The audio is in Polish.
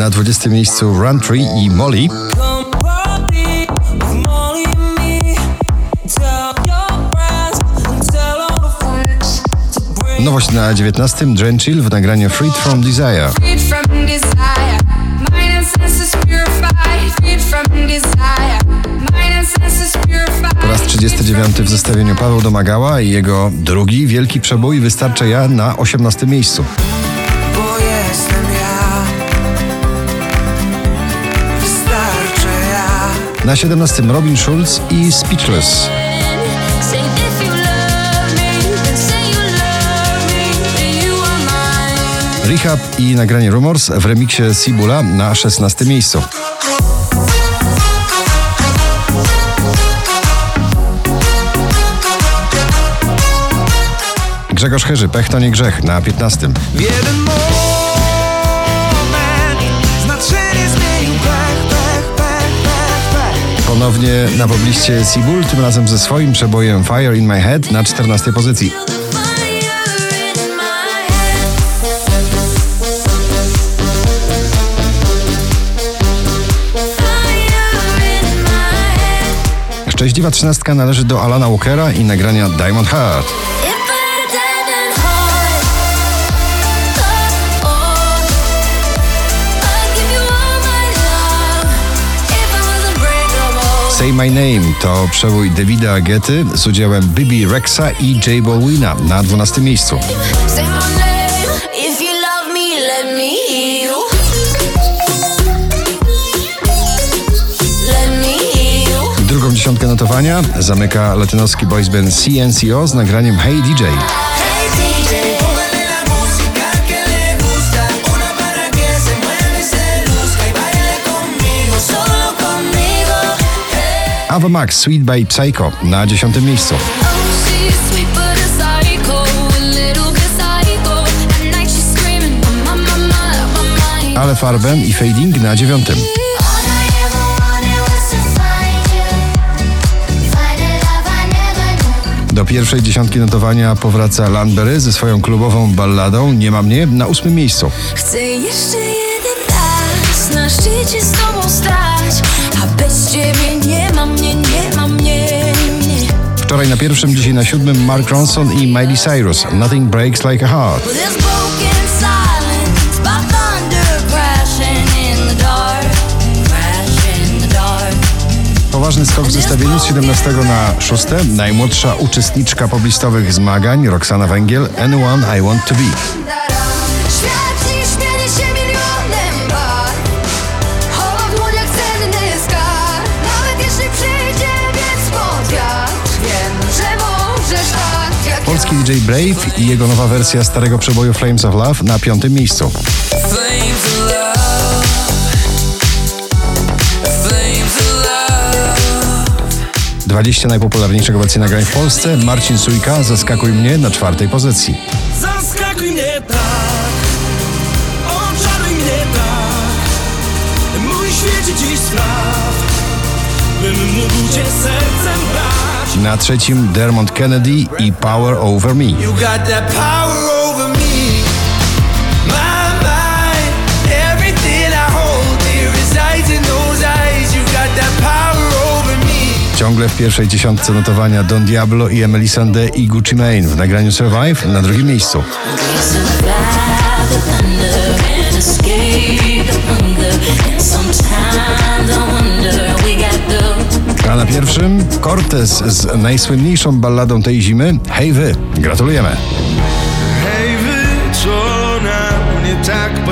Na 20 miejscu Run Tree i Molly. Nowość na 19 Drenchill w nagraniu Freed from Desire. Po raz 39 w zestawieniu Paweł Domagała i jego drugi wielki przebój wystarczy ja na 18 miejscu. Bo jestem Na 17 Robin Schulz i Speechless. Rehab i nagranie Rumors w remiksie Sibula na 16 miejscu. Grzegorz Herzy, Pech to nie grzech na 15. Ponownie na pobliście Sibul, tym razem ze swoim przebojem Fire in My Head na 14 pozycji. Szczęśliwa trzynastka należy do Alana Walkera i nagrania Diamond Heart. Say My Name to przebój Davida Agety z udziałem Bibi Rexa i J Balwina na 12 miejscu. Drugą dziesiątkę notowania zamyka latynoski boys band CNCO z nagraniem Hey DJ. Ava Max Sweet by Psycho na 10 miejscu. Ale Farben i Fading na 9. All I ever wanted was to find you, find a love I never knew. Do pierwszej dziesiątki notowania powraca Landberry ze swoją klubową balladą Nie ma mnie na 8 miejscu. Chcę jeszcze jeden raz na szczycie z tobą stać, a bez ciebie Wczoraj na pierwszym, dzisiaj na siódmym Mark Ronson i Miley Cyrus Nothing Breaks Like a Heart. Poważny skok w zestawieniu z 17 na 6. Najmłodsza uczestniczka poblistowych zmagań Roxana Węgiel Anyone I Want To Be. Polski. DJ Brave i jego nowa wersja starego przeboju Flames of Love na piątym miejscu. 20 najpopularniejszych obecnie nagrań w Polsce Marcin Sujka Zaskakuj mnie na czwartej pozycji. Zaskakuj mnie tak Na trzecim Dermot Kennedy i Power Over Me. You got that power over me My mind Everything I hold dear resides in those eyes You got that power over me Ciągle w pierwszej dziesiątce notowania Don Diablo i Emily Sandé i Gucci Mane w nagraniu Survive na drugim miejscu. survive the thunder and escape the hunger. And sometimes I wonder na pierwszym Cortez z najsłynniejszą balladą tej zimy Hej Wy. Gratulujemy. Hej Wy, co na mnie tak?